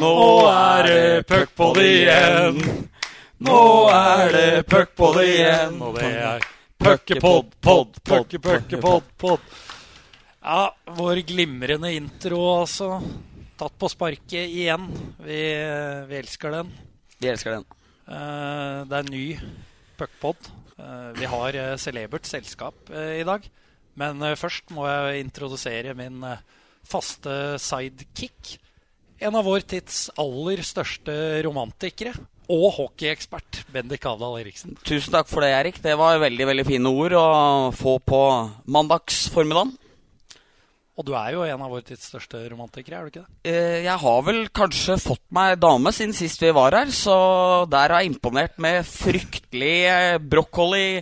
Nå er det puckpod igjen. Nå er det puckpod igjen. Og det er puckepod, pod, pucke, puckepod, pod. Ja, vår glimrende intro, altså. Tatt på sparket igjen. Vi, vi elsker den. Vi elsker den. Eh, det er ny puckpod. Eh, vi har eh, celebert selskap eh, i dag. Men eh, først må jeg introdusere min eh, faste sidekick. En av vår tids aller største romantikere. Og hockeyekspert, Bendik Avdal Eriksen. Tusen takk for det, Erik. Det var veldig veldig fine ord å få på mandagsformiddagen. Og du er jo en av vår tids største romantikere, er du ikke det? Eh, Jeg har vel kanskje fått meg dame siden sist vi var her, så der har jeg imponert med fryktelig eh, brokkoli,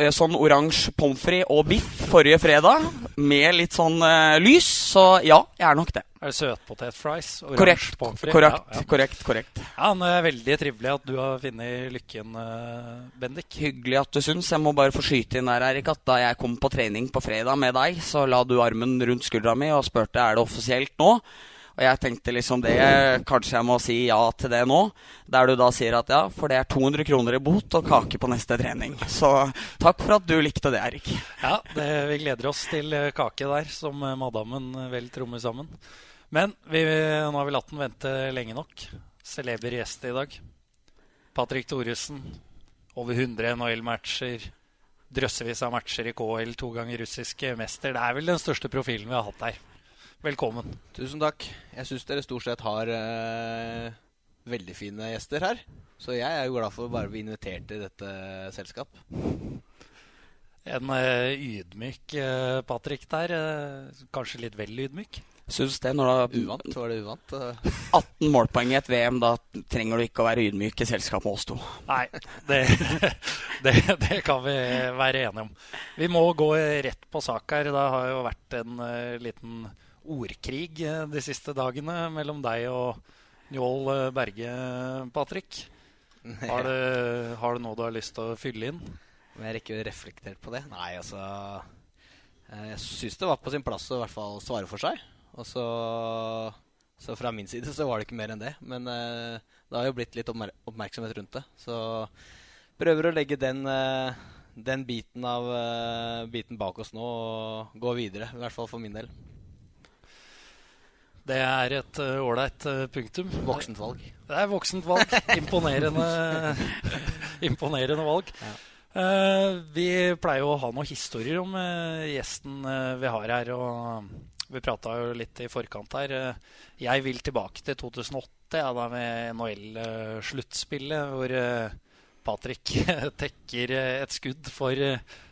eh, sånn oransje pommes frites og biff forrige fredag, med litt sånn lys. Så ja, jeg er nok det. Er det søtpotetfries? Korrekt, korrekt, Ja, ja. korrekt, korrekt. ja, det er veldig trivelig at du har funnet lykken, eh, Bendik. Hyggelig at du syns. Jeg må bare få skyte inn her, Erik, at da jeg kom på trening på fredag med deg, så la du armen rundt skuldra mi og spurte er det offisielt nå. Og jeg tenkte liksom det Kanskje jeg må si ja til det nå. Der du da sier at ja, for det er 200 kroner i bot og kake på neste trening. Så takk for at du likte det, Erik. Ja, det, vi gleder oss til eh, kake der, som eh, madammen vel trommer sammen. Men vi, nå har vi latt den vente lenge nok. Celeber gjest i dag. Patrick Thoresen. Over 100 NHL-matcher. Drøssevis av matcher i KL. To ganger russiske mester. Det er vel den største profilen vi har hatt her. Velkommen. Tusen takk. Jeg syns dere stort sett har eh, veldig fine gjester her. Så jeg er jo glad for å bare bli invitert til dette selskap. En eh, ydmyk eh, Patrick der. kanskje litt vel ydmyk. Syns det når du har Uvant, var det uvant? Eh, 18 målpoeng i et VM, da trenger du ikke å være ydmyk i selskap med oss to. Nei, det, det, det kan vi være enige om. Vi må gå rett på sak her. Det har jo vært en eh, liten ordkrig eh, de siste dagene mellom deg og Njål eh, Berge, Patrick. Har du, har du noe du har lyst til å fylle inn? Om jeg rekker å reflektere på det? Nei, altså eh, Jeg syns det var på sin plass å i hvert fall svare for seg. Og så Så fra min side så var det ikke mer enn det. Men eh, det har jo blitt litt oppmer oppmerksomhet rundt det. Så prøver å legge den eh, den biten av eh, biten bak oss nå og gå videre. I hvert fall for min del. Det er et ålreit uh, punktum. Voksent valg. Det er voksent valg. Imponerende, imponerende valg. Ja. Uh, vi pleier å ha noen historier om uh, gjesten vi har her. Og vi prata jo litt i forkant her. Eh, jeg vil tilbake til 2008, ja, da med NHL-sluttspillet, hvor eh, Patrick tekker eh, et skudd for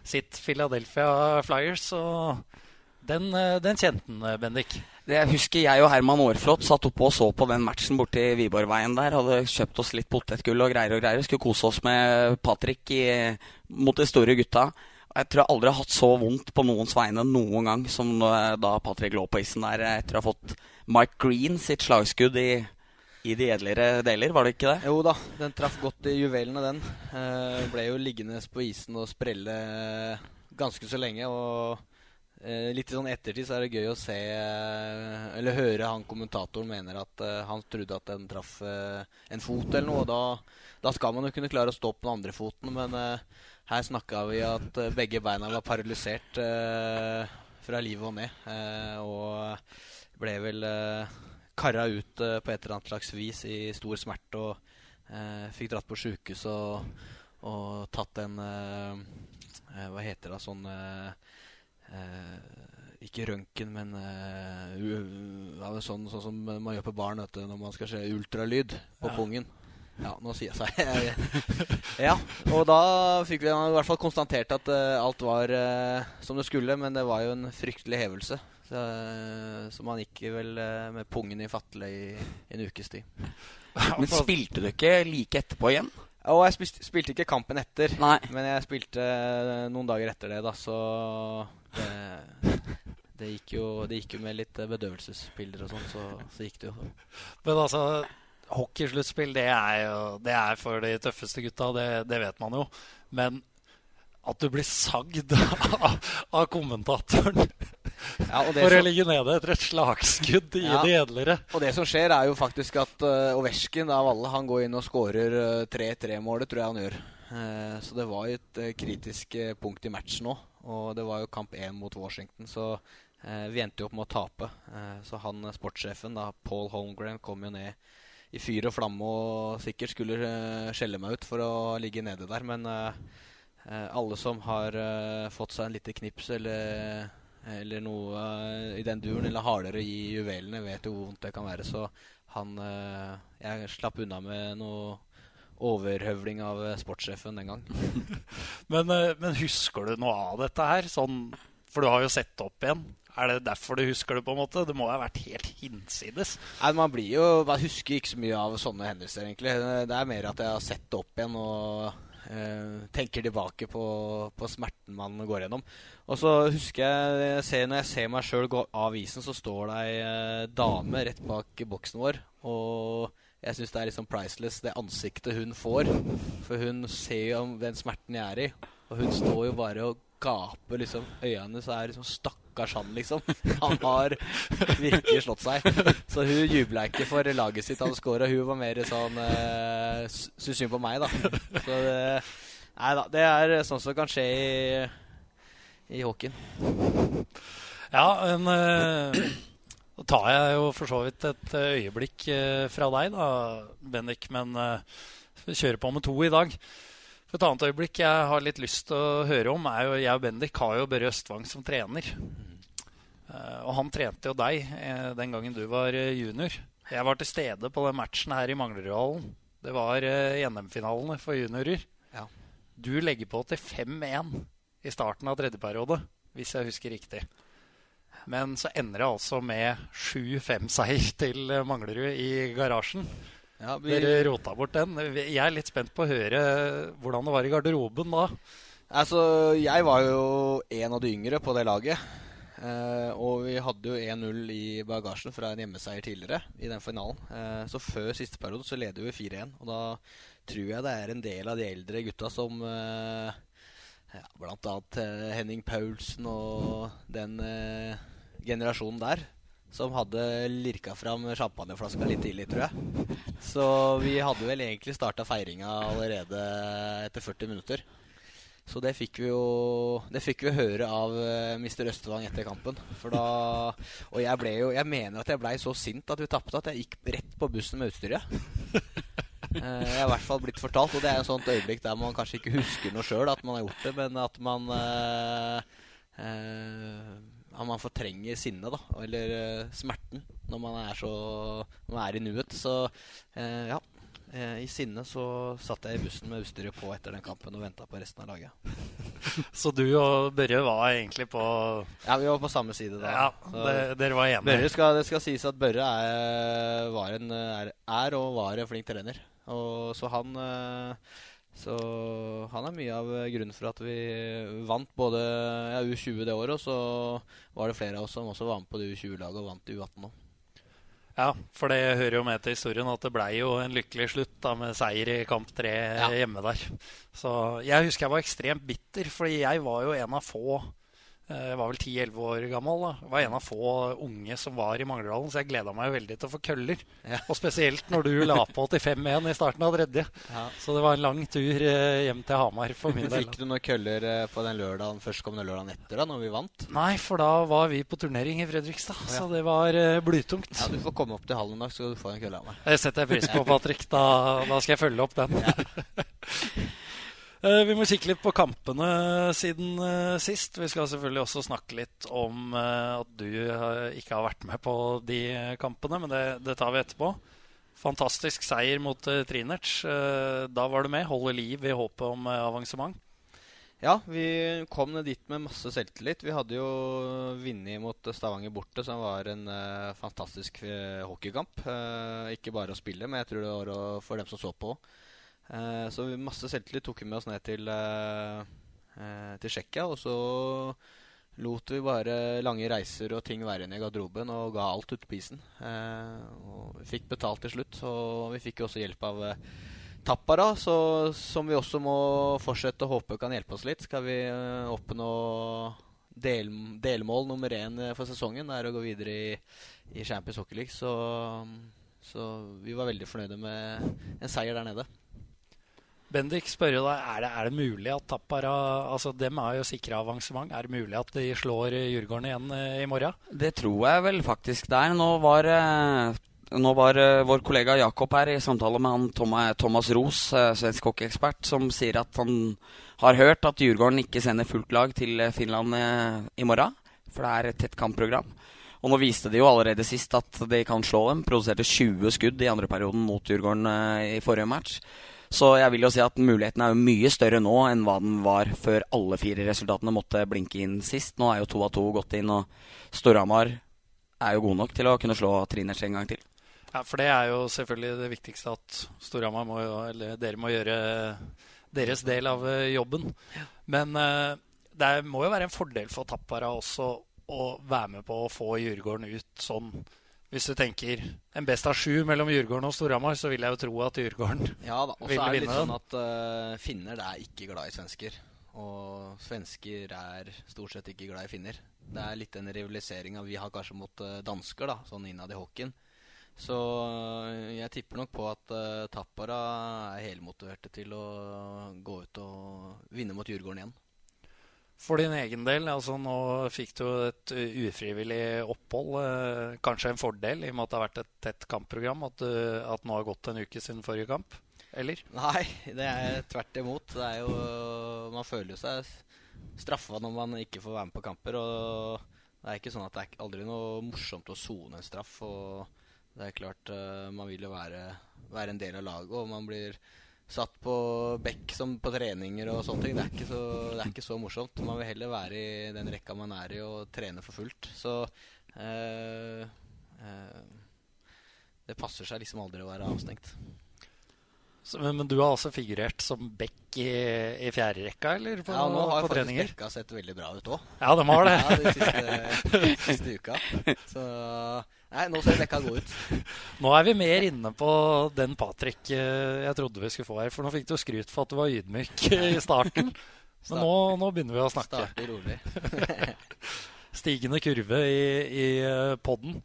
sitt Philadelphia Flyers. Og den, den kjente han, Bendik. Det husker jeg og Herman Aarflot satt oppe og så på den matchen borti Viborgveien der. Hadde kjøpt oss litt potetgull og greier og greier. Skulle kose oss med Patrick i, mot de store gutta. Jeg tror jeg aldri har hatt så vondt på noens vegne noen gang som da Patrick lå på isen der etter å ha fått Mike Green sitt slagskudd i, i de edlere deler, var det ikke det? Jo da, den traff godt i juvelene, den. Eh, ble jo liggende på isen og sprelle ganske så lenge. Og eh, litt sånn ettertid så er det gøy å se eh, Eller høre han kommentatoren mener at eh, han trodde at den traff eh, en fot eller noe. og Da, da skal man jo kunne klare å stå på den andre foten, men eh, her snakka vi at eh, begge beina var paralysert eh, fra livet og ned. eh, og ble vel uh, karra ut eh, på et eller annet slags vis i stor smerte. Og eh, fikk dratt på sjukehus og, og tatt en eh, eh, Hva heter det? Sånn eh, eh, Ikke røntgen, men uh, uh, uh, sånn, sånn som man gjør på barn vet når man skal se ultralyd på Ja. pungen. Ja, nå sier jeg seg. ja, og da fikk vi i hvert fall konstatert at uh, alt var uh, som det skulle, men det var jo en fryktelig hevelse. Så, uh, så man gikk vel med pungen i fatle i, en ukes tid. Men spilte du ikke like etterpå igjen? Og jeg spilte, spilte ikke kampen etter, Nei. men jeg spilte noen dager etter det, da, så det, det, gikk jo, det gikk jo med litt bedøvelsespiller og sånn, så, så gikk det jo. Men altså, hockeysluttspill, det er jo det er for de tøffeste gutta, det, det vet man jo. Men at du blir sagd av, av kommentatoren Ja, For å ligge nede etter et slagskudd i ja, det edlere. Og det som skjer, er jo faktisk at uh, Ovesjkin av alle, han går inn og skårer uh, 3-3-målet, tror jeg han gjør. Uh, så det var jo et uh, kritisk punkt i matchen nå. Og det var jo kamp én mot Washington, så vi endte jo opp med å tape. så han sportssjefen, da, Paul Holmgren, kom jo ned i fyr og flamme og sikkert skulle skjelle meg ut for å ligge nede der, men alle som har fått seg en lite knips eller eller noe i den duren, eller hardere i juvelene, vet jo hvor vondt det kan være. Så han eh, Jeg slapp unna med noe overhøvling av sportssjefen den gang. men, eh, men, husker du noe av dette her? Sånn, for du har jo sett opp igjen. Er det derfor du husker det? på en måte? Det må ha vært helt hinsides? Nei, Man blir jo, man husker ikke så mye av sånne hendelser, egentlig. Det er mer at jeg har sett det opp igjen og eh, tenker tilbake på, på, smerten man går gjennom. Og så husker jeg, jeg ser, Når jeg ser meg sjøl gå av isen, så står det ei eh, dame rett bak boksen vår. Og jeg syns det er liksom priceless, det ansiktet hun får. For hun ser jo den smerten jeg er i. Og hun står jo bare og gaper liksom øynene, så er liksom stakk stakkars han, liksom. Han har virkelig slått seg. Så hun jubla ikke for laget sitt han scora. Hun var mer sånn uh, Syns synd på meg, da. Så det, nei da, det er sånn som kan skje i, i hockeyen. Ja, men uh, da tar jeg jo for så vidt et øyeblikk uh, fra deg, da, Bendik. Men uh, kjører på med to i dag. For Et annet øyeblikk jeg har litt lyst til å høre om, er jo jeg og Bendik har jo Børre Østvang som trener. Uh, og han trente jo deg uh, den gangen du var uh, junior. Jeg var til stede på den matchen her i Manglerudhallen. Det var NM-finalene for juniorer. Ja. Du legger på til 5-1 i starten av tredje periode, hvis jeg husker riktig. Men så ender det altså med 7-5-seier til Manglerud i garasjen. Ja, vi... Dere rota bort den. Jeg er litt spent på å høre hvordan det var i garderoben da. Altså, Jeg var jo en av de yngre på det laget. Eh, og vi hadde jo 1-0 i bagasjen fra en hjemmeseier tidligere i den finalen. Eh, så før siste periode så leder vi 4-1. Og da tror jeg det er en del av de eldre gutta som eh, ja, Blant annet Henning Paulsen og den generasjonen der som hadde lirka fram champagneflaska litt tidlig, tror jeg. Så vi hadde vel egentlig starta feiringa allerede etter 40 minutter. Så det fikk vi jo Det fikk vi høre av uh, eh, Mr. Østevang etter kampen. For da Og jeg ble jo Jeg mener at jeg blei så sint at vi tapte at jeg gikk rett på bussen med utstyret. uh, jeg er i hvert fall blitt fortalt, og det er et sånt øyeblikk der man kanskje ikke husker noe sjøl at man har gjort det, men at man uh, man fortrenger sinnet, da, eller smerten, når man er, så, når man er i nuet. Så ja. Uh, I sinne så satt jeg i bussen med utstyret på etter den kampen og venta på resten av laget. så du og Børre var egentlig på Ja, vi var på samme side da. Ja, det, dere var enige? Børre skal, det skal sies at Børre er, en, er, er, og var en flink trener. Og, så han så han er mye av grunnen for at vi vant både ja, U20 det året, og så var det flere av oss som også var med på det U20-laget og vant U18 nå. Ja, for det hører jo med til historien at det blei jo en lykkelig slutt da med seier i kamp tre ja. hjemme der. Så jeg husker jeg var ekstremt bitter, fordi jeg var jo en av få jeg var vel 10-11 år gammel. da. Jeg var en av få unge som var i Mangledalen, så jeg gleda meg veldig til å få køller. Ja. Og spesielt når du la på til 5-1 i starten av tredje. Ja. Så det var en lang tur eh, hjem til Hamar for min del. Fikk du noen køller eh, på den lørdagen, førstkommende lørdagen etter, da, når vi vant? Nei, for da var vi på turnering i Fredrikstad, ja. så det var blytungt. Ja, Du får komme opp til hallen i dag, så skal du få en kølle av meg. Det setter jeg pris på, Patrick. Da, da skal jeg følge opp den. Eh, vi må kikke litt på kampene siden uh, sist. Vi skal selvfølgelig også snakke litt om uh, at du uh, ikke har vært med på de kampene, men det, det tar vi etterpå. Fantastisk seier mot Trinerts. da var du med. Holde liv i håpet om avansement. Ja, vi kom ned dit med masse selvtillit. Vi hadde jo vunnet mot Stavanger borte, som var en fantastisk hockeykamp. ikke bare å spille, men jeg tror det var for dem som så på. Eh, så masse selvtillit tok vi med oss ned til, eh, til Tsjekkia. Og så lot vi bare lange reiser og ting være igjen i garderoben og ga alt ut på isen. og vi fikk betalt til slutt, og vi fikk jo også hjelp av Tappara, så, som vi også må fortsette å håpe kan hjelpe oss litt. Skal vi oppnå del, delmål nummer én for sesongen er å gå videre i, i Champions Hockey League. Så, så vi var veldig fornøyde med en seier der nede. Bendik spør jo deg er det, er det mulig at Tappara altså Dem er jo sikra avansement. Er det mulig at de slår Djurgården igjen i morgen? Det tror jeg vel faktisk det er. Nå var nå var uh, vår kollega Jakob her i samtale med han Thomas, Ros, svensk hockeyekspert, som sier at han har hørt at Djurgården ikke sender fullt lag til Finland i morgen. For det er et tett kampprogram. Og nå viste de jo allerede sist at de kan slå dem. Produserte 20 skudd i andre perioden mot Djurgården i forrige match. Så jeg vil jo si at muligheten er jo mye større nå enn hva den var før alle fire resultatene måtte blinke inn sist. Nå er jo to av to gått inn, og Storhamar er jo god nok til å kunne slå Triners en gang til. Ja, For det er jo selvfølgelig det viktigste at Storhamar må jo, eller dere må gjøre deres del av eh, jobben. Men uh, det må jo være en fordel for Tappara også å være med på å få Djurgården ut sånn. Hvis du tenker en best av sju mellom Djurgården og Storhamar, så vil jeg jo tro at Djurgården ja, da. Og så er det litt sånn at uh, finner er ikke glad i svensker. Og svensker er stort sett ikke glad i finner. Det er litt den rivaliseringa vi har kanskje mot uh, dansker, da, sånn innad i hockeyen. Så eh, jeg tipper nok på at uh, Tappara er helmotiverte til å gå ut og vinne mot Djurgården igjen. For din egen del, altså nå fikk du et ufrivillig opphold. Eh, kanskje en fordel i og med at det har vært et tett kampprogram? At, du, at nå har gått en uke siden forrige kamp? Eller? Nei, det er tvert imot. Er jo, man føler jo seg straffa når man ikke får være med på kamper. Og det er ikke sånn at det er aldri noe morsomt å sone en straff. og det er klart, man vil jo være, være, en del av laget, og man blir satt på bekk som på treninger og sånne ting. Det er, så, det er ikke så morsomt. Man vil heller være i den rekka man er i, og trene for fullt. Så øh, øh, det passer seg liksom aldri å være avstengt. Så, men, men, du har altså figurert som back i, i fjerde rekka, eller? På, ja, nå har på faktisk rekka sett veldig bra ut òg. Ja, de har det. ja, de siste, siste uka. Så Nei, nå ser bekka god ut. Nå er vi mer inne på den Patrick eh, jeg trodde vi skulle få her. For nå fikk du skryt for at du var ydmyk i starten. Men nå, nå begynner vi å snakke. Starter rolig. Stigende kurve i, i eh, poden.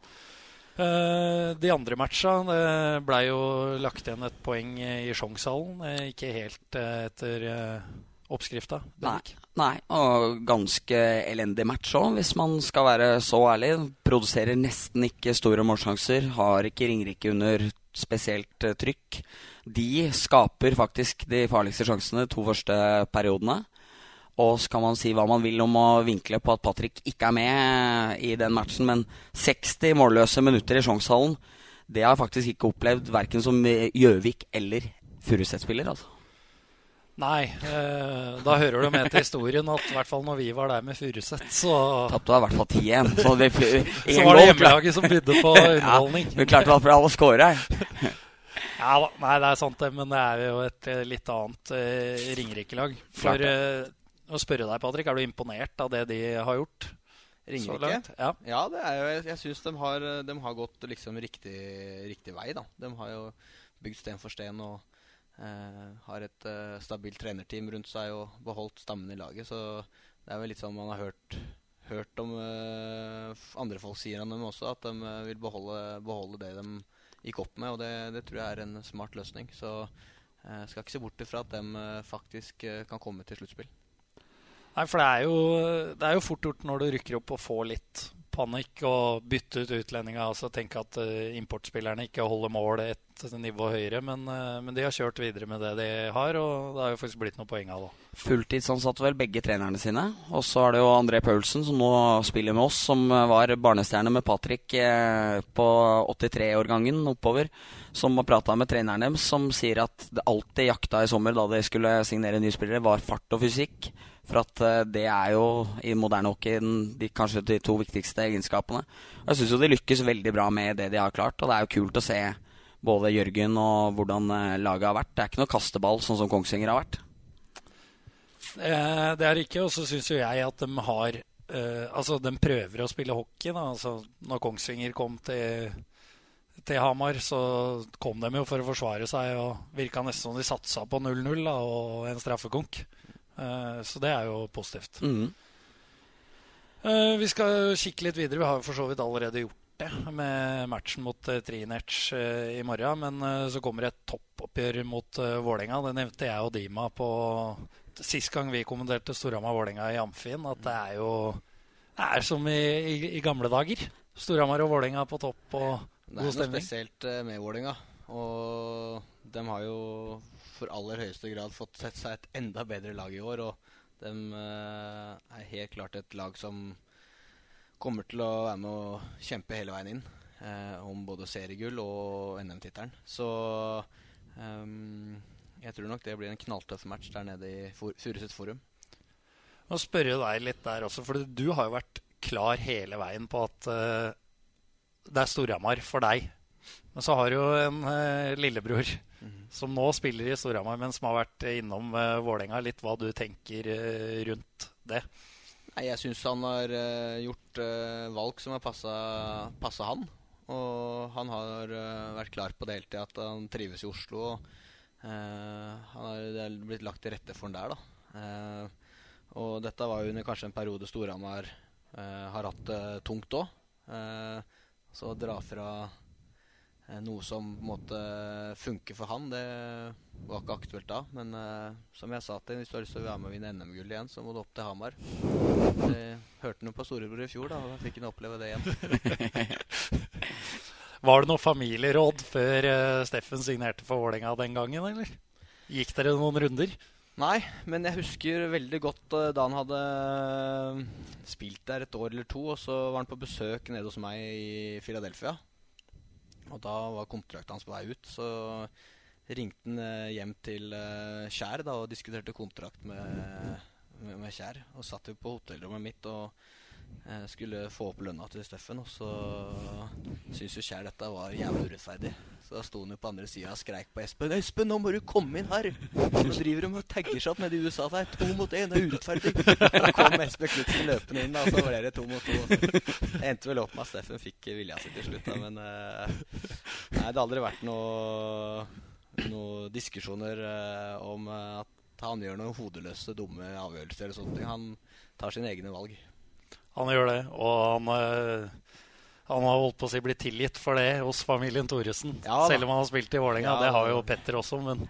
Eh, de andre matcha blei ble jo lagt igjen et poeng i Sjongshallen. Eh, ikke helt eh, etter oppskrifta. Nei, nei, og ganske elendig match òg, hvis man skal være så ærlig. Produserer nesten ikke store målsjanser. Har ikke Ringerike under spesielt trykk. De skaper faktisk de farligste sjansene de to første periodene. Og så kan man si hva man vil om å vinkle på at Patrick ikke er med i den matchen, men 60 målløse minutter i Sjongshallen, det har jeg faktisk ikke opplevd verken som Gjøvik eller Furuset-spiller. altså. Nei, eh, da hører du med til historien at i hvert fall når vi var der med Furuset, så Tapte i hvert fall 10-1. Så, så var det hjemmelaget som bydde på underholdning. ja, vi klarte i hvert fall å score her. ja da, nei, det er sant det, men det er jo et eh, litt annet uh, Ringerike-lag. For uh, å spørre deg, Patrick, er du imponert av det de har gjort? Ringerike? Ja. ja, det er jo, jeg, jeg syns de, de, har gått liksom riktig, riktig, vei. da. De har jo bygd sten for sten og eh, har et eh, stabilt trenerteam rundt seg og beholdt stammen i laget. Så det er vel litt sånn man har hørt, hørt om eh, andre folk sier om dem også, at de eh, vil beholde, beholde, det de gikk opp med. Og det, det, tror jeg er en smart løsning. Så jeg eh, skal ikke se bort ifra at de eh, faktisk kan komme til sluttspill. Nei, for det er, jo, det er jo fort gjort når du rykker opp og får litt panikk og bytte ut utlendinga. Altså tenke at uh, importspillerne ikke holder mål et nivå høyere. Men, uh, men, de har kjørt videre med det de har, og det har jo faktisk blitt noen poeng av det. Fulltidsansatte vel begge trenerne sine. Og så er det jo André Paulsen, som nå spiller med oss, som var barnestjerne med Patrick eh, på 83-årgangen oppover. Som har prata med treneren deres, som sier at det de jakta i sommer da de skulle signere nye spillere, var fart og fysikk. For at uh, det er jo i moderne hockey de, kanskje de to viktigste egenskapene. Og jeg syns jo de lykkes veldig bra med det de har klart. Og det er jo kult å se både Jørgen og hvordan uh, laget har vært. Det er ikke noe kasteball sånn som Kongsvinger har vært. Eh, det er ikke, og så syns jo jeg at de har Altså, de prøver å spille hockey. Da. Altså, når Kongsvinger kom til til Hamar, så kom de jo for å forsvare seg og virka nesten som de satsa på 0-0 og en straffekonk. Eh, så det er jo positivt. Mm. Uh, vi skal kikke litt videre. Vi har for så vidt allerede gjort det med matchen mot uh, Trinerts uh, i morgen. Men så kommer et toppoppgjør mot uh, Vålerenga. Det nevnte jeg og Dima på sist gang vi kommenterte Storhamar-Vålerenga i Amfin. At det er jo det er som i, i, i gamle dager. Storhamar og Vålerenga på topp og god stemning. Det er noe spesielt med Vålerenga. Og de har jo for aller høyeste grad fått sett seg et enda bedre lag i år. og de uh, er helt klart et lag som kommer til å være med å kjempe hele veien inn uh, om både seriegull og NM-tittelen. Så um, jeg tror nok det blir en knalltøff match der nede i for Furuset Forum. Nå spør jeg deg litt der også, for du har jo vært klar hele veien på at uh, det er Storhamar for deg. Men så har du jo en lillebror som nå spiller i Storhamar, men som har vært innom eh, Vålerenga. Litt hva du tenker eh, rundt det? Nei, Jeg syns han har eh, gjort uh, valg som har passa han. Og han har vært klar på det hele tida at han trives i Oslo. Og, han har, det er blitt lagt til rette for han der, da. og dette var jo under kanskje en periode Storhamar har hatt det tungt òg. så å dra fra Eh, noe som på en måte funker for han, det var ikke aktuelt da. Men uh, som jeg sa til hvis du har lyst til å være med og vinne NM-gull igjen, så må du opp til Hamar. Jeg hørte noe på storebror i fjor, da, og da fikk han oppleve det igjen. var det noe familieråd før uh, Steffen signerte for Vålerenga den gangen, eller? Gikk dere noen runder? Nei, men jeg husker veldig godt uh, da han hadde spilt der et år eller to, og så var han på besøk nede hos meg i Philadelphia. Og da var kontrakten hans på vei ut. Så ringte han eh, hjem til uh, Kjær da, og diskuterte kontrakt med, med, med Kjær. Og satt jo på hotellrommet mitt og skulle få opp lønna til Steffen. Og så syntes jo Kjær dette var jævlig urettferdig. Så da sto han jo på andre sida og skreik på Espen. 'Espen, nå må du komme inn her!' Nå driver de og tagger seg opp nede i USA. Det er to mot én, det er urettferdig. Da kom Espen Knutsen løpende inn, og så ble det to mot to. Det endte vel opp med at Steffen fikk vilja si til slutt, da, men uh, Nei, det har aldri vært noe, noe diskusjoner om at han gjør noen hodeløse, dumme avgjørelser eller sånne ting. Han tar sine egne valg. Han gjør det, og han han har holdt på å si blitt tilgitt for det hos familien Thoresen. Ja, selv om han har spilt i Vålerenga. Ja, det har jo Petter også, men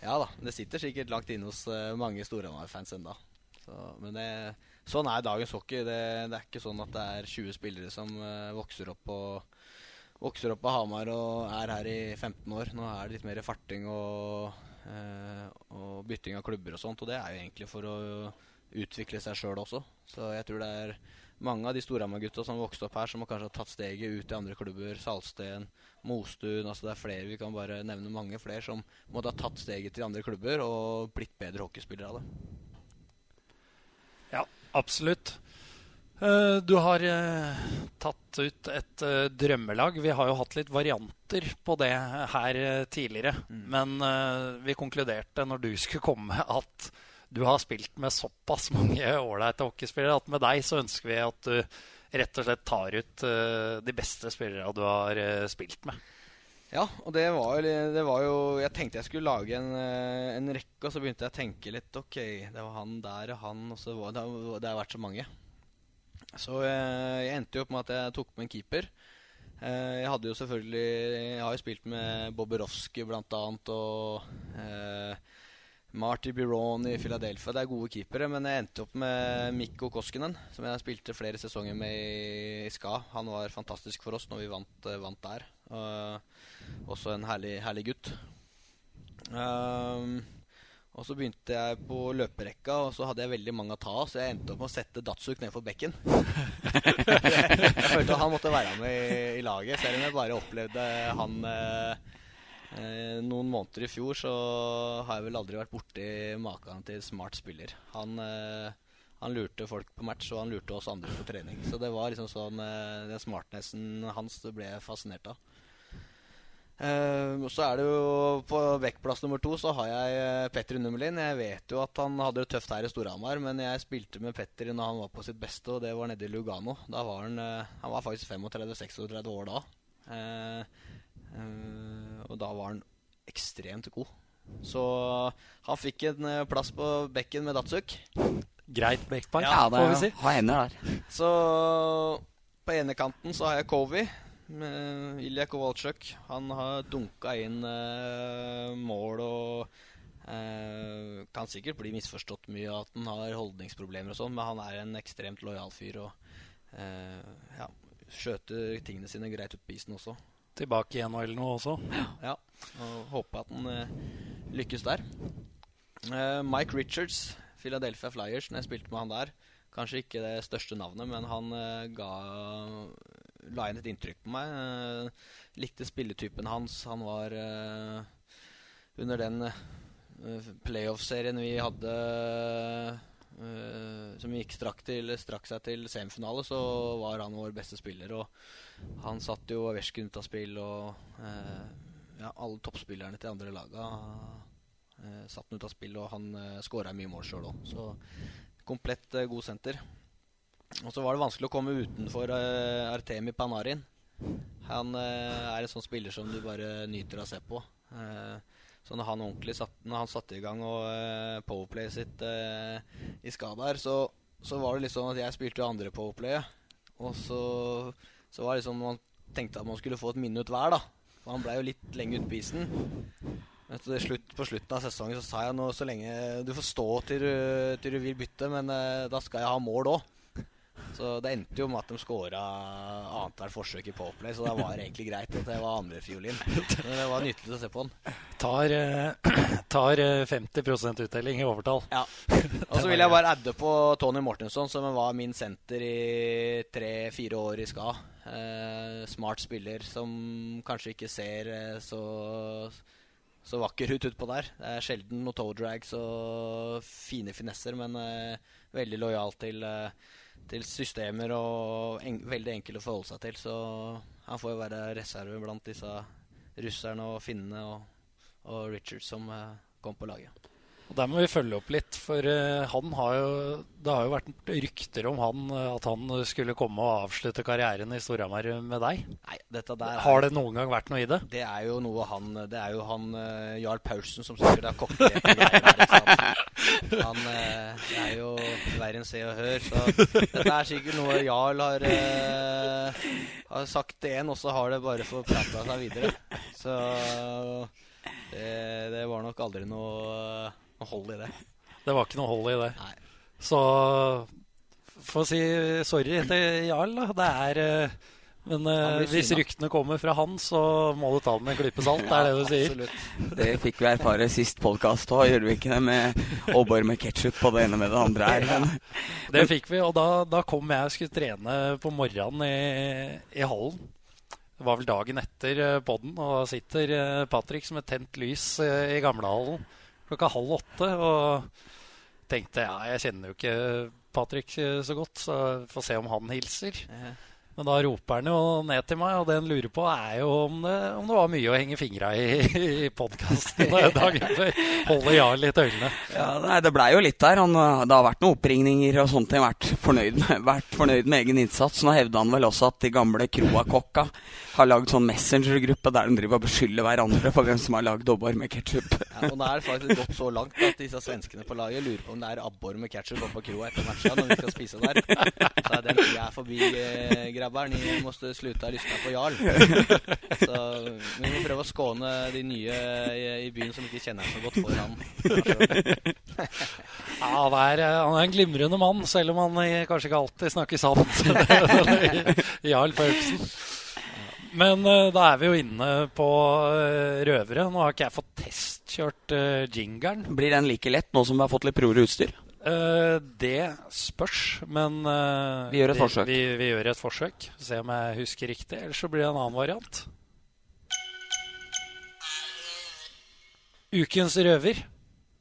Ja da. Det sitter sikkert langt inne hos uh, mange Storhamar-fans ennå. Så, men det, sånn er dagens hockey. Det, det, er ikke sånn at det er 20 spillere som uh, vokser opp på Vokser opp på Hamar og er her i 15 år. Nå er det litt mer farting og, og bytting av klubber og sånt. Og det er jo egentlig for å utvikle seg sjøl også. Så jeg tror det er mange av de Storhamar-gutta som vokste opp her, som har kanskje tatt steget ut i andre klubber. Salsten, Mostun altså Det er flere, vi kan bare nevne mange flere som måtte ha tatt steget til andre klubber og blitt bedre hockeyspillere av det. Ja, absolutt. Uh, du har uh, tatt ut et uh, drømmelag. Vi har jo hatt litt varianter på det her tidligere. Mm. Men vi konkluderte når du skulle komme, at du har spilt med såpass mange ålreite hockeyspillere at med deg så ønsker vi at du rett og slett tar ut uh, de beste spillerne du har uh, spilt med. Ja, og det var, det var, jo Jeg tenkte jeg skulle lage en, uh, en, rekke, og så begynte jeg å tenke litt. Ok, det var han der og han, og så var det, det har vært så mange. Så jeg endte jo opp med at jeg tok med en keeper. jeg hadde jo selvfølgelig Jeg har jo spilt med Boborowski blant annet, og Marty Biron i Philadelphia. Det er gode keepere, men jeg endte opp med Mikko Koskinen, som jeg spilte flere sesonger med i SKA. Han var fantastisk for oss når vi vant, eh, vant der. Uh, også en herlig, herlig gutt. Um, og så begynte jeg på løperekka, og så hadde jeg veldig mange å ta av, så jeg endte opp med å sette Datsuk ned for bekken. jeg, jeg, følte at han måtte være med i, i, laget, selv om jeg bare opplevde han uh, Eh, noen måneder i fjor så har jeg vel aldri vært borti maken til smart spiller. Han, eh, han, lurte folk på match, og han lurte oss andre på trening. Så det var liksom sånn eh, Den smartnessen hans det ble jeg fascinert av. Uh, så er det jo På backplass nummer to så har jeg uh, Petter Nummelin. Jeg vet jo at han hadde det tøft her i Storhamar, men jeg spilte med Petter når han var på sitt beste, og det var nede i Lugano. Da var han, uh, han var faktisk 35-36 år da. Uh, og da var han ekstremt god. Så han fikk en uh, plass på bekken med Datsuk. greit backpar, Ja, det får vi si. Ha hender der. Så på ene kanten så har jeg Kovi. Med Ilja Kowalczyk. Han har dunka inn uh, mål og uh, kan sikkert bli misforstått mye at han har holdningsproblemer og sånn, men han er en ekstremt lojal fyr og uh, ja, skjøter tingene sine greit ut på isen også. Tilbake i NHL nå også. Ja, og håper at han uh, lykkes der. Uh, Mike Richards, Philadelphia Flyers, når jeg spilte med han der. Kanskje ikke det største navnet, men han uh, ga la inn et inntrykk på meg. Eh, likte spilletypen hans. Han var eh, under den eh, playoff-serien vi hadde eh, som gikk strakk, til, strakk seg til semifinale, så var han vår beste spiller. Og han satt jo Aversken ut av spill, og eh, ja, alle toppspillerne til andre laga eh, satt han ut av spill, og han eh, skåra mye mål sjøl òg. Så komplett eh, god senter. Og så var det vanskelig å komme utenfor Artemi Panarin. Han er en sånn spiller som du bare nyter å se på. Så når han ordentlig satt, når han satte i gang og uh, powerplayet sitt eh, i Skadar, så, så var det litt sånn at jeg spilte andre powerplayet. Og så, så var det liksom man tenkte at man skulle få et minutt hver, da. For han blei jo litt lenge ute på isen. Til slutt, på slutten av sesongen så sa jeg nå så lenge Du får stå til til du vil bytte, men eh, da skal jeg ha mål òg. Så det endte jo med at de skåra annethvert forsøk i powerplay, så da var det egentlig greit at jeg var andrefiolin. Men det var nyttig å se på den. Tar, eh, tar eh, 50% uttelling i overtall. Ja. Og så vil jeg bare adde på Tony Mortensson, som var min senter i tre-fire år i ska. Eh, smart spiller som kanskje ikke ser eh, så, så vakker ut utpå der. Det er sjelden noe toe drags og fine finesser, men eh, veldig lojal til, eh, til systemer og en, veldig enkel å forholde seg til. Så han får jo være reserve blant disse russerne og finnene og, og Richard som eh, kom på laget. Og Der må vi følge opp litt, for eh, han har jo, det har jo vært rykter om han, eh, at han skulle komme og avslutte karrieren i Storhamar med deg. Nei, dette der er- Har det noen gang vært noe i det? Det er jo noe han Det er jo han uh, Jarl Paulsen som sikkert har kokkelert det der. Han eh, er jo verre enn Se og Hør, så dette er sikkert noe Jarl har, eh, har sagt til en, og så har det bare forplanta seg videre. Så det, det var nok aldri noe, noe hold i det. Det var ikke noe hold i det. Nei. Så får si sorry til Jarl, da. Det er eh, Men uh, hvis ryktene kommer fra han, så må du ta det med en klype salt. Det er det du sier. Absolutt. Det fikk vi erfare sist podkast òg, gjorde vi ikke det? Med Aalborg med ketsjup på det ene med det andre her. Men Det fikk vi, og da, da kom jeg og skulle trene på morgenen i, i hallen. Det var vel dagen etter eh, podden, og da sitter Patrick som et tent lys i gamlehallen klokka halv åtte. Og tenkte ja, jeg kjenner jo ikke Patrick eh, så godt, så får se om han hilser. Eh, Men da roper han jo ned til meg, og det han lurer på, er jo om det, om det var mye å henge fingra i i podkasten dagen før. Holder Jarl litt øynene. ja, nei, det blei jo litt der. Han, det har vært noen oppringninger og sånne ting. Vært fornøyd med, vært fornøyd med egen innsats. Nå hevda han vel også at de gamle Kroa-kokka har lagd sånn messengergruppe der de driver og beskylder hverandre for hvem som har lagd abbor med ketsjup. Ja, og nå er det faktisk gått så langt at disse svenskene på laget lurer på om det er abbor med ketchup oppe på kroa etter matcha når vi skal spise der. Så er den tida er forbi, eh, grabber. Ni måste sluta lyssna på Jarl. Så vi må prøve å skåne de nye i, i byen som ikke kjenner så godt for han. Ja, han er, han er en glimrende mann, selv om han eh, kanskje ikke alltid snakker sant. Jarl Pølsen. Men uh, da er vi jo inne på uh, røvere. Nå har ikke jeg fått testkjørt uh, jingeren. Blir den like lett nå som vi har fått litt prore utstyr? Eh, det spørs, men uh, Vi gjør et vi, forsøk. Vi, vi gjør et forsøk. Se om jeg husker riktig. Ellers så blir det en annen variant. Ukens røver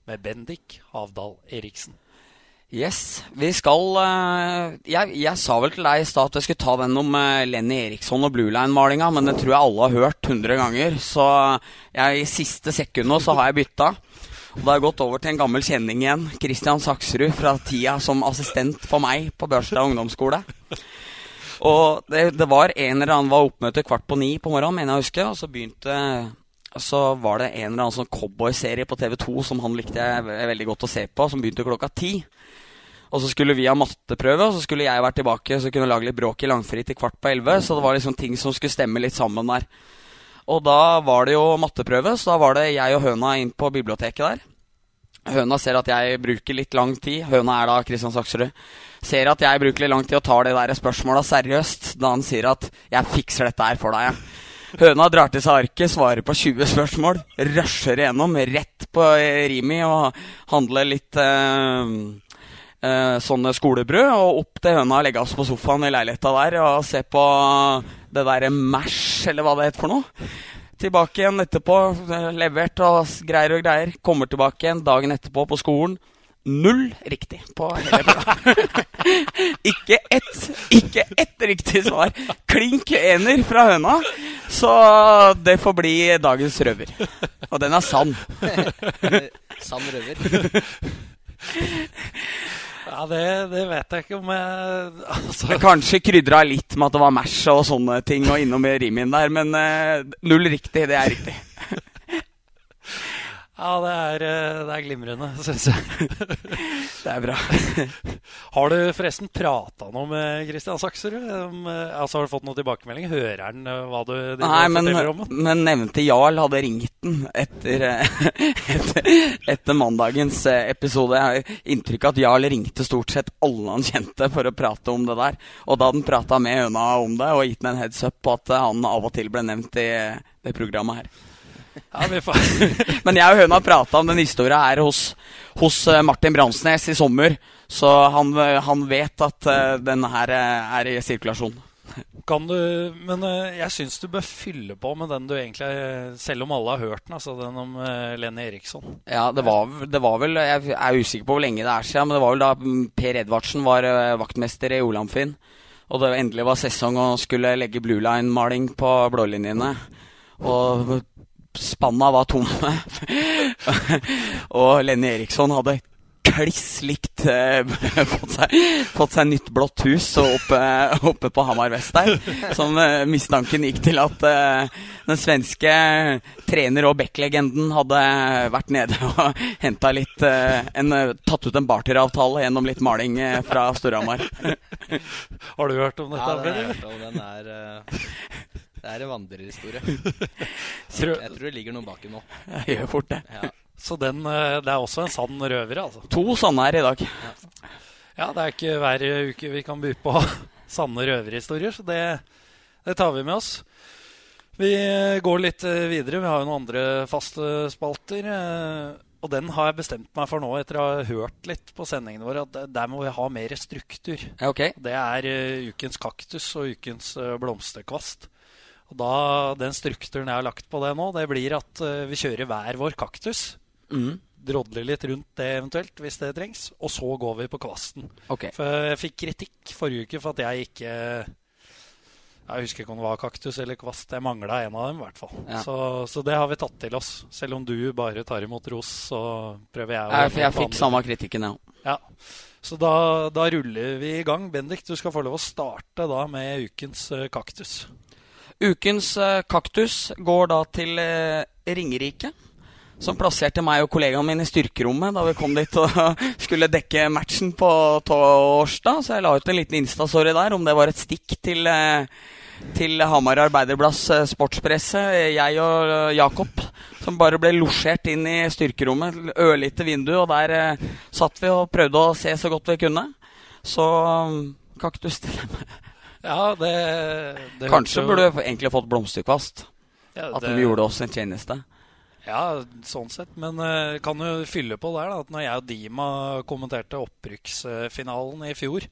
med Bendik Havdal Eriksen. Yes, vi skal uh, jeg, jeg sa vel til deg i stad at jeg skulle ta den om Lenny Eriksson og Blue Line-malinga, men det tror jeg alle har hørt 100 ganger. Så jeg, i siste sekund nå så har jeg bytta. Og da har jeg gått over til en gammel kjenning igjen. Christian Saksrud fra tida som assistent for meg på Børstad ungdomsskole. Og det, det var en eller annen var oppmøte kvart på ni på morgenen, mener jeg å huske. Og så begynte så var det en eller annen sånn cowboyserie på TV2 som han likte jeg veldig godt å se på, som begynte klokka ti. Og så skulle vi ha matteprøve, og så skulle jeg vært tilbake så kunne lage litt bråk i langfri til kvart på elleve. Så det var liksom ting som skulle stemme litt sammen der. Og da var det jo matteprøve, så da var det jeg og høna inn på biblioteket der. Høna ser at jeg bruker litt lang tid. Høna er da Kristian Saksrud. Ser at jeg bruker litt lang tid og tar det der spørsmåla seriøst da han sier at 'jeg fikser dette her for deg', Høna drar til seg arket, svarer på 20 spørsmål, rusher igjennom rett på Rimi og handler litt eh, eh, sånne skolebrød. Og opp til høna legge oss på sofaen i leiligheta der og se på det derre Mash, eller hva det heter for noe. Tilbake igjen etterpå, levert og greier og greier. Kommer tilbake igjen dagen etterpå på skolen. Null riktig på hele programmet. ikke ett, ikke ett riktig svar. Klink ener fra høna. Så det får bli dagens røver. Og den er sann. sann røver. Ja, det, det, vet jeg ikke om jeg altså. Kanskje krydra litt med at det var Mash og sånne ting, og innom rimin der, men uh, null riktig. Det er riktig. Ja, det er, eh, det er glimrende, syns jeg. det er bra. har du forresten prata noe med Kristian Sakserud? Eh, altså, har du fått noen tilbakemelding? Hører han hva du Nei, men, om? men nevnte Jarl hadde ringt den etter, etter, etter, mandagens episode. Jeg har inntrykk av at Jarl ringte stort sett alle han kjente for å prate om det der. Og da hadde han prata med Høna om det og gitt den en heads up på at han av og til ble nevnt i det programmet her. Ja, Men jeg og høna prata om den historia her hos, hos eh, Martin Bransnes i sommer. Så han, eh, han vet at uh, den her er i sirkulasjon. Kan du, men jeg syns du bør fylle på med den du egentlig Selv om alle har hørt den, altså den om Lenny Eriksson. Ja, det var, det var, vel Jeg er usikker på hvor lenge det er siden, men det var vel da Per Edvardsen var vaktmester i Olamfinn. Og det endelig var sesong og skulle legge blue line-maling på blålinjene. Og spanna var tomme. og Lenny Eriksson hadde kliss likt eh, fått, seg, fått, seg, nytt blått hus oppe, oppe på Hamar vest der. Som eh, mistanken gikk til at eh, den svenske trener- og backlegenden hadde vært nede og henta litt eh, en, Tatt ut en barteravtale gjennom litt maling eh, fra Storhamar. Har du hørt om dette? Ja, den har jeg hørt om. Den er uh... Det er en vandrerhistorie. Jeg tror det ligger noe baki nå. Jeg gjør fort det. Ja. Så den, eh, det er også en sann røver, altså? To sanne her i dag. Ja. ja, det er ikke hver uke vi kan by på sanne røverhistorier, så det, det, tar vi med oss. Vi går litt eh, videre. Vi har jo noen andre faste spalter. Eh, og den har jeg bestemt meg for nå, etter å ha hørt litt på sendingene våre, at der må vi ha mer struktur. Okay. Det er ukens kaktus og ukens blomsterkvast. Og da, Den strukturen jeg har lagt på det nå, det blir at uh, vi kjører hver vår kaktus. Mm. Drodler litt rundt det eventuelt, hvis det trengs. Og så går vi på kvasten. Okay. For jeg fikk kritikk forrige uke for at jeg ikke Jeg husker ikke om det var kaktus eller kvast. Jeg mangla en av dem, i hvert fall. Ja. Så, så, det har vi tatt til oss. Selv om du bare tar imot ros, så prøver jeg å Jeg, jeg fikk samme kritikken, ja. ja. Så da, da, ruller vi i gang. Bendik, du skal få lov å starte da med ukens uh, kaktus. Ukens uh, kaktus går da til uh, Ringerike. Som plasserte meg og kollegaen min i styrkerommet da vi kom dit og skulle dekke matchen på torsdag. Så jeg la ut en liten Insta-story der om det var et stikk til, uh, til Hamar Arbeiderblads sportspresse. Jeg og Jakob som bare ble losjert inn i styrkerommet. Ørlite vindu, og der satt vi og prøvde å se så godt vi kunne. Så um, kaktus til dem. Ja, det, det Kanskje jo... burde vi egentlig fått blomsterkvast. Ja, det... At vi gjorde oss en tjeneste. Ja, sånn sett. Men uh, kan jo fylle på der da, at når jeg og Dima kommenterte opprykksfinalen i fjor,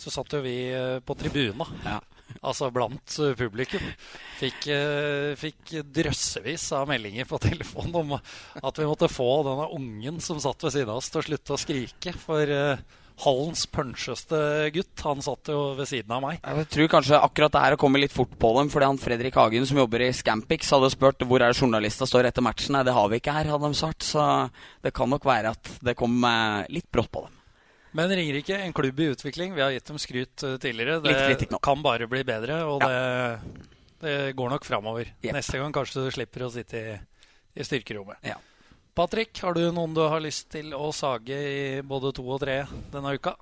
så satt jo vi uh, på tribuna. Ja. Altså blant uh, publikum. Fikk, fikk, drøssevis av meldinger på telefonen om at vi måtte få denne ungen som satt ved siden av oss, til å slutte å skrike. For hallens puncheste gutt. Han satt jo ved siden av meg. Jeg tror kanskje akkurat det her kommer litt fort på dem. Fordi han Fredrik Hagen som jobber i Scampix hadde spurt hvor er journalista står etter matchen. Nei, det har vi ikke her, hadde de sagt. Så det kan nok være at det kom eh, litt brått på dem. Men Ringerike, en klubb i utvikling. Vi har gitt dem skryt eh, tidligere. Det kan bare bli bedre, og ja. det, det, går nok framover. Yep. Neste gang kanskje du slipper å sitte i, i styrkerommet. Ja. Patrick, har du noen du har lyst til å sage i både to og tre denne uka?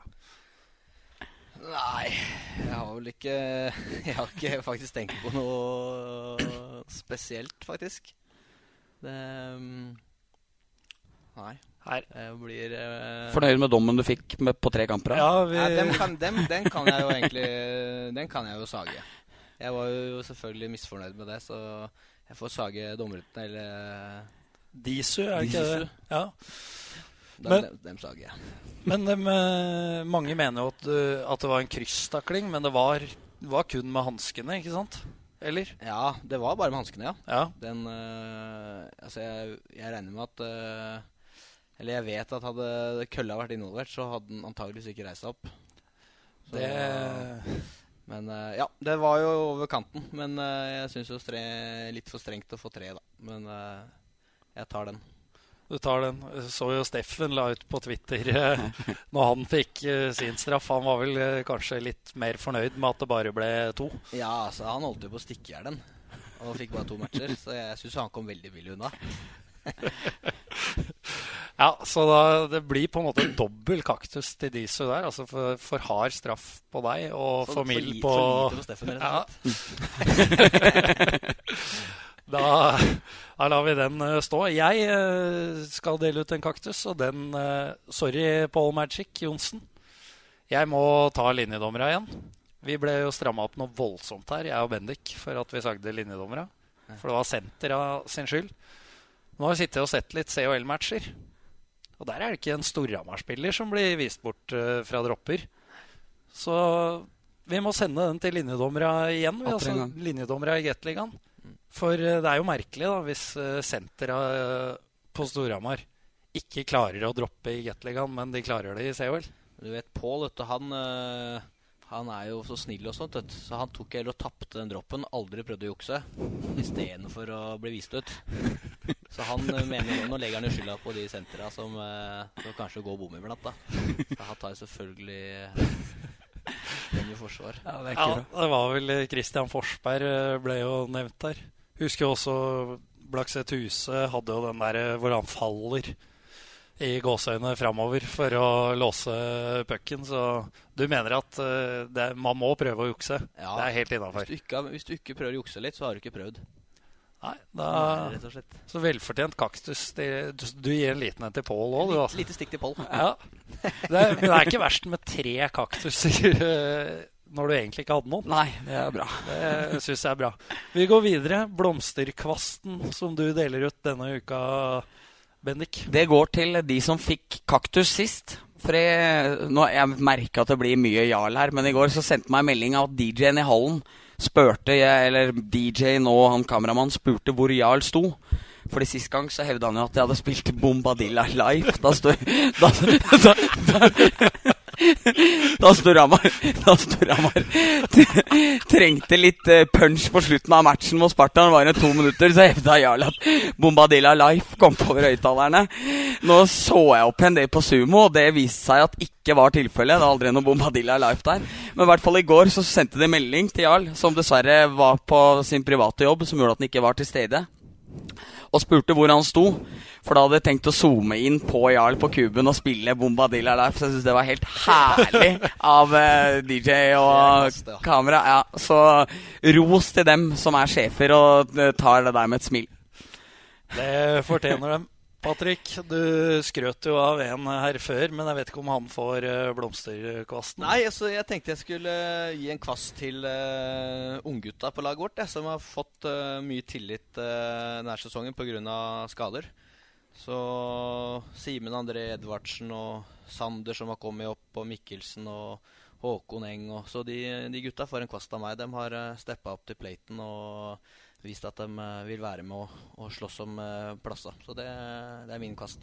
Nei, jeg har vel ikke Jeg har ikke faktisk tenkt på noe spesielt, faktisk. Det mm, Nei. Her. Jeg blir uh, Fornøyd med dommen du fikk med, på tre kamper? Ja, vi... Nei, dem kan, dem, den kan jeg jo egentlig Den kan jeg jo sage. Jeg var jo selvfølgelig misfornøyd med det, så jeg får sage dommerutene eller Disu, er det ikke det? Ja. Men, dem, dem sager jeg. Men dem, eh, mange mener jo at, at det var en krysstakling, men det var, var kun med hanskene, ikke sant? Eller? Ja, det var bare med hanskene, ja. ja. Den uh, Altså, jeg, jeg, regner med at uh, Eller jeg vet at hadde kølla vært involvert, så hadde den antageligvis ikke reist opp. Så, det Men uh, ja, det var jo over kanten. Men jeg syns jo litt for strengt å få tre, da. Men jeg tar den. Du tar den. Så jo Steffen la ut på Twitter eh, når han fikk eh, sin straff. Han var vel eh, kanskje litt mer fornøyd med at det bare ble to? Ja, altså han holdt jo på å stikke i hjel den. Og fikk bare to matcher. Så jeg syns han kom veldig billig unna. ja, så da, det blir på en måte dobbel kaktus til Disu der. Altså for, for, hard straff på deg og så for mild på For lite på Steffen, rett og slett. Da, da, lar vi den uh, stå. Jeg uh, skal dele ut en kaktus, og den uh, Sorry, Paul Magic Johnsen. Jeg må ta linjedommera igjen. Vi ble jo stramma opp noe voldsomt her, jeg og Bendik, for at vi sagde linjedommera. For det var sentera sin skyld. Nå har vi sittet og sett litt CHL-matcher. Og der er det ikke en Storhamar-spiller som blir vist bort fra dropper. Så vi må sende den til linjedommera igjen. Vi, altså, linjedommera i Gateligaen. For eh, det er jo merkelig da, hvis eh, eh, på Storhamar ikke klarer å droppe i Gateligaen, men de klarer det i COL. Du vet, Pål han, han, er jo så snill og sånt, så han tok heller og tapte den droppen. Aldri prøvde å jukse istedenfor å bli vist ut. Så han mener nå, nå legger han jo skylda på de sentra som, som kanskje går bom iblant. da. Så han tar jo selvfølgelig den i forsvar. Ja, det, ja, det var vel Christian Forsberg ble jo nevnt der. Husker også Blakseth Huse hadde jo den der hvor han faller i gåseøynene framover for å låse pucken. Så du mener at uh, det, man må prøve å jukse? Ja, det er helt innafor. Hvis, hvis, du ikke prøver å jukse litt, så har du ikke prøvd. Nei, da, Nei, Så velfortjent kaktus. Det, du, du, gir en liten en til Pål òg, du. Altså. Lite stikk til Pål. Ja. Det, er, det er ikke verst med tre kaktuser. Når du egentlig ikke hadde noen. Nei, det er bra. Det syns jeg er bra. Vi går videre. Blomsterkvasten som du deler ut denne uka, Bendik. Det går til de som fikk kaktus sist. For jeg, nå, jeg merker at det blir mye jarl her, men i går så sendte meg en melding av at DJ-en i hallen spurte, eller DJ-en og han kameramannen spurte hvor Jarl sto. Fordi Sist gang så hevda han jo at jeg hadde spilt Bombadilla live. Da stod, da, da, da, da Storhamar trengte litt eh, punch på slutten av matchen mot Sparta. Det var det to minutter, så hevda Jarl at Bombadilla Life kom på over høyttalerne. Nå så jeg opp en del på Sumo, og det viste seg at ikke var tilfellet. Det er aldri noe Bombadilla Life der. Men i hvert fall i går så sendte de melding til Jarl, som dessverre var på sin private jobb, som gjorde at han ikke var til stede og spurte hvor han sto. For da hadde jeg tenkt å zoome inn på Jarl på kuben og spille Bombadilla der. For jeg syns det var helt herlig av uh, eh, DJ og kamera. Ja, så ros til dem som er sjefer og uh, tar det der med et smil. Det fortjener dem. Patrick, du skrøt jo av en her før, men jeg vet ikke om han får uh, blomsterkvasten? Nei, altså, jeg tenkte jeg skulle uh, gi en kvast til uh, unggutta på laget vårt, som har fått uh, mye tillit uh, denne sesongen pga. skader. Så Simen André Edvardsen og Sander som har kommet opp, og Mikkelsen og Håkon Eng. Og, så de, de, gutta får en kvast av meg. De har uh, steppa opp til platen og vist at de eh, vil være med og, og slåss om eh, plasser. Så det, det, er min kvast.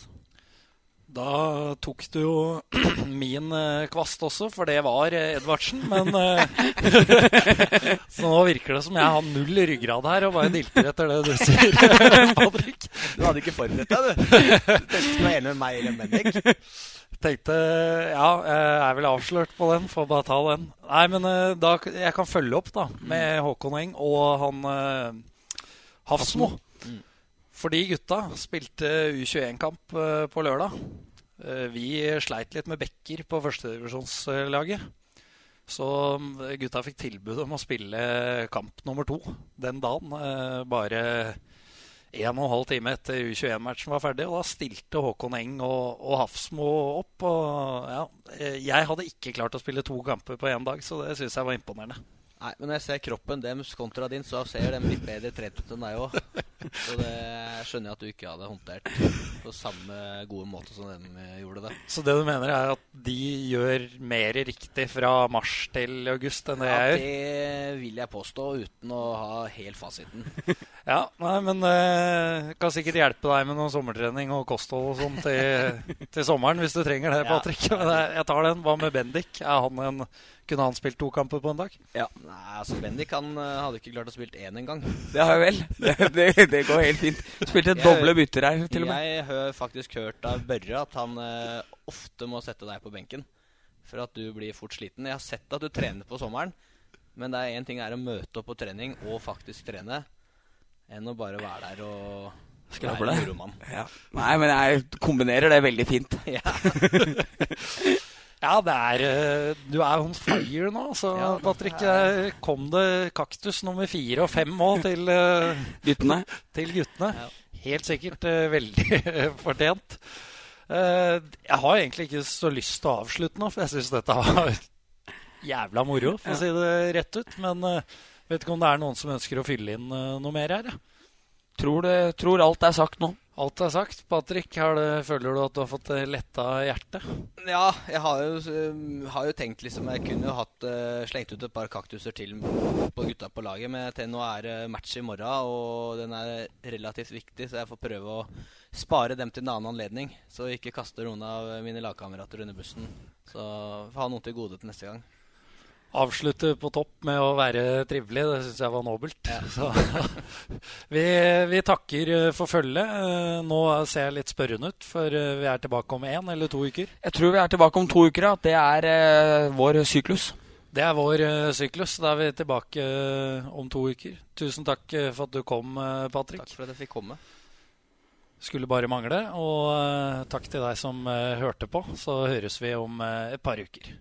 Da tok du jo min eh, kvast også, for det var Edvardsen. Men Så nå virker det som jeg har null ryggrad her og bare dilter etter det du sier, Patrick. Du hadde ikke forberedt deg, du. Du tenkte du var enig med meg eller Bendik. Tenkte Ja, jeg er vel avslørt på den. Får bare ta den. Nei, men da, jeg kan følge opp da med Håkon Eng og han Hafsmo. Mm. For de gutta spilte U21-kamp eh, på lørdag. Eh, vi sleit litt med bekker på førstedivisjonslaget. Så mm, gutta fikk tilbud om å spille kamp nummer to den dagen. Eh, bare en og en halv time etter U21-matchen var ferdig. Og da stilte Håkon Eng og, og Hafsmo opp. Og ja, eh, jeg hadde ikke klart å spille to kamper på én dag, så det syns jeg var imponerende. Nei, men når jeg ser kroppen deres kontra din, så ser de litt bedre trent ut enn deg òg. Så det skjønner jeg at du ikke hadde håndtert på samme gode måte som de gjorde det. Så det du mener, er at de gjør mer riktig fra mars til august enn det Ja, jeg gjør? det vil jeg påstå, uten å ha helt fasiten. Ja, nei, men eh, kan sikkert hjelpe deg med noe sommertrening og kosthold og sånn til, til sommeren hvis du trenger det, Ja. Patrick. Ja. jeg, jeg tar den. Hva med Bendik? Er han en, kunne han spilt to kamper på en dag? Ja. Nei, altså Bendik han eh, hadde ikke klart å spille én engang. Det har jeg vel. Det, det, det går helt fint. Spilte doble bytter her, til og med. Jeg har faktisk hørt av Børre at han eh, ofte må sette deg på benken for at du blir fort sliten. Jeg har sett at du trener på sommeren, men det er én ting er å møte opp på trening og faktisk trene, enn å bare være der og Skrable være en. Ja. Nei, men jeg kombinerer det veldig fint. Ja. Ja, det er eh, Du er on fire nå, så Ja, Patrick. det er- eh, Kom det kaktus nummer fire og fem òg til, eh, Guttene. til guttene? Ja. Helt sikkert veldig fortjent. Eh, jeg har egentlig ikke så lyst til å avslutte nå, for jeg syns dette var jævla moro, for å si det rett ut. Men vet ikke om det er noen som ønsker å fylle inn noe mer her. Tror, det, tror alt er sagt nå. Alt er sagt. Patrick, det, føler du at du har fått eh, letta hjertet? Ja, jeg har jo, um, har jo tenkt liksom Jeg kunne jo hatt uh, slengt ut et par kaktuser til på gutta på laget, men til nå er det match i morgen, og den er relativt viktig, så jeg får prøve å spare dem til en annen anledning. Så ikke kaste noen av mine lagkamerater under bussen. Så får ha noen til gode til neste gang. Avslutte på topp med å være trivelig, det syns jeg var nobelt. Så, vi, vi takker eh, for følget. Eh, Nå ser jeg litt spørrende ut, for eh, vi er tilbake om én eller to uker. Jeg tror vi er tilbake om to uker. Ja. Det er eh, vår syklus. Det er vår syklus. Da er vi tilbake om to uker. Tusen takk for at du kom, Patrick. Takk for at jeg fikk komme. Skulle bare mangle. Og takk til deg som hørte på. Så høres vi om et par uker.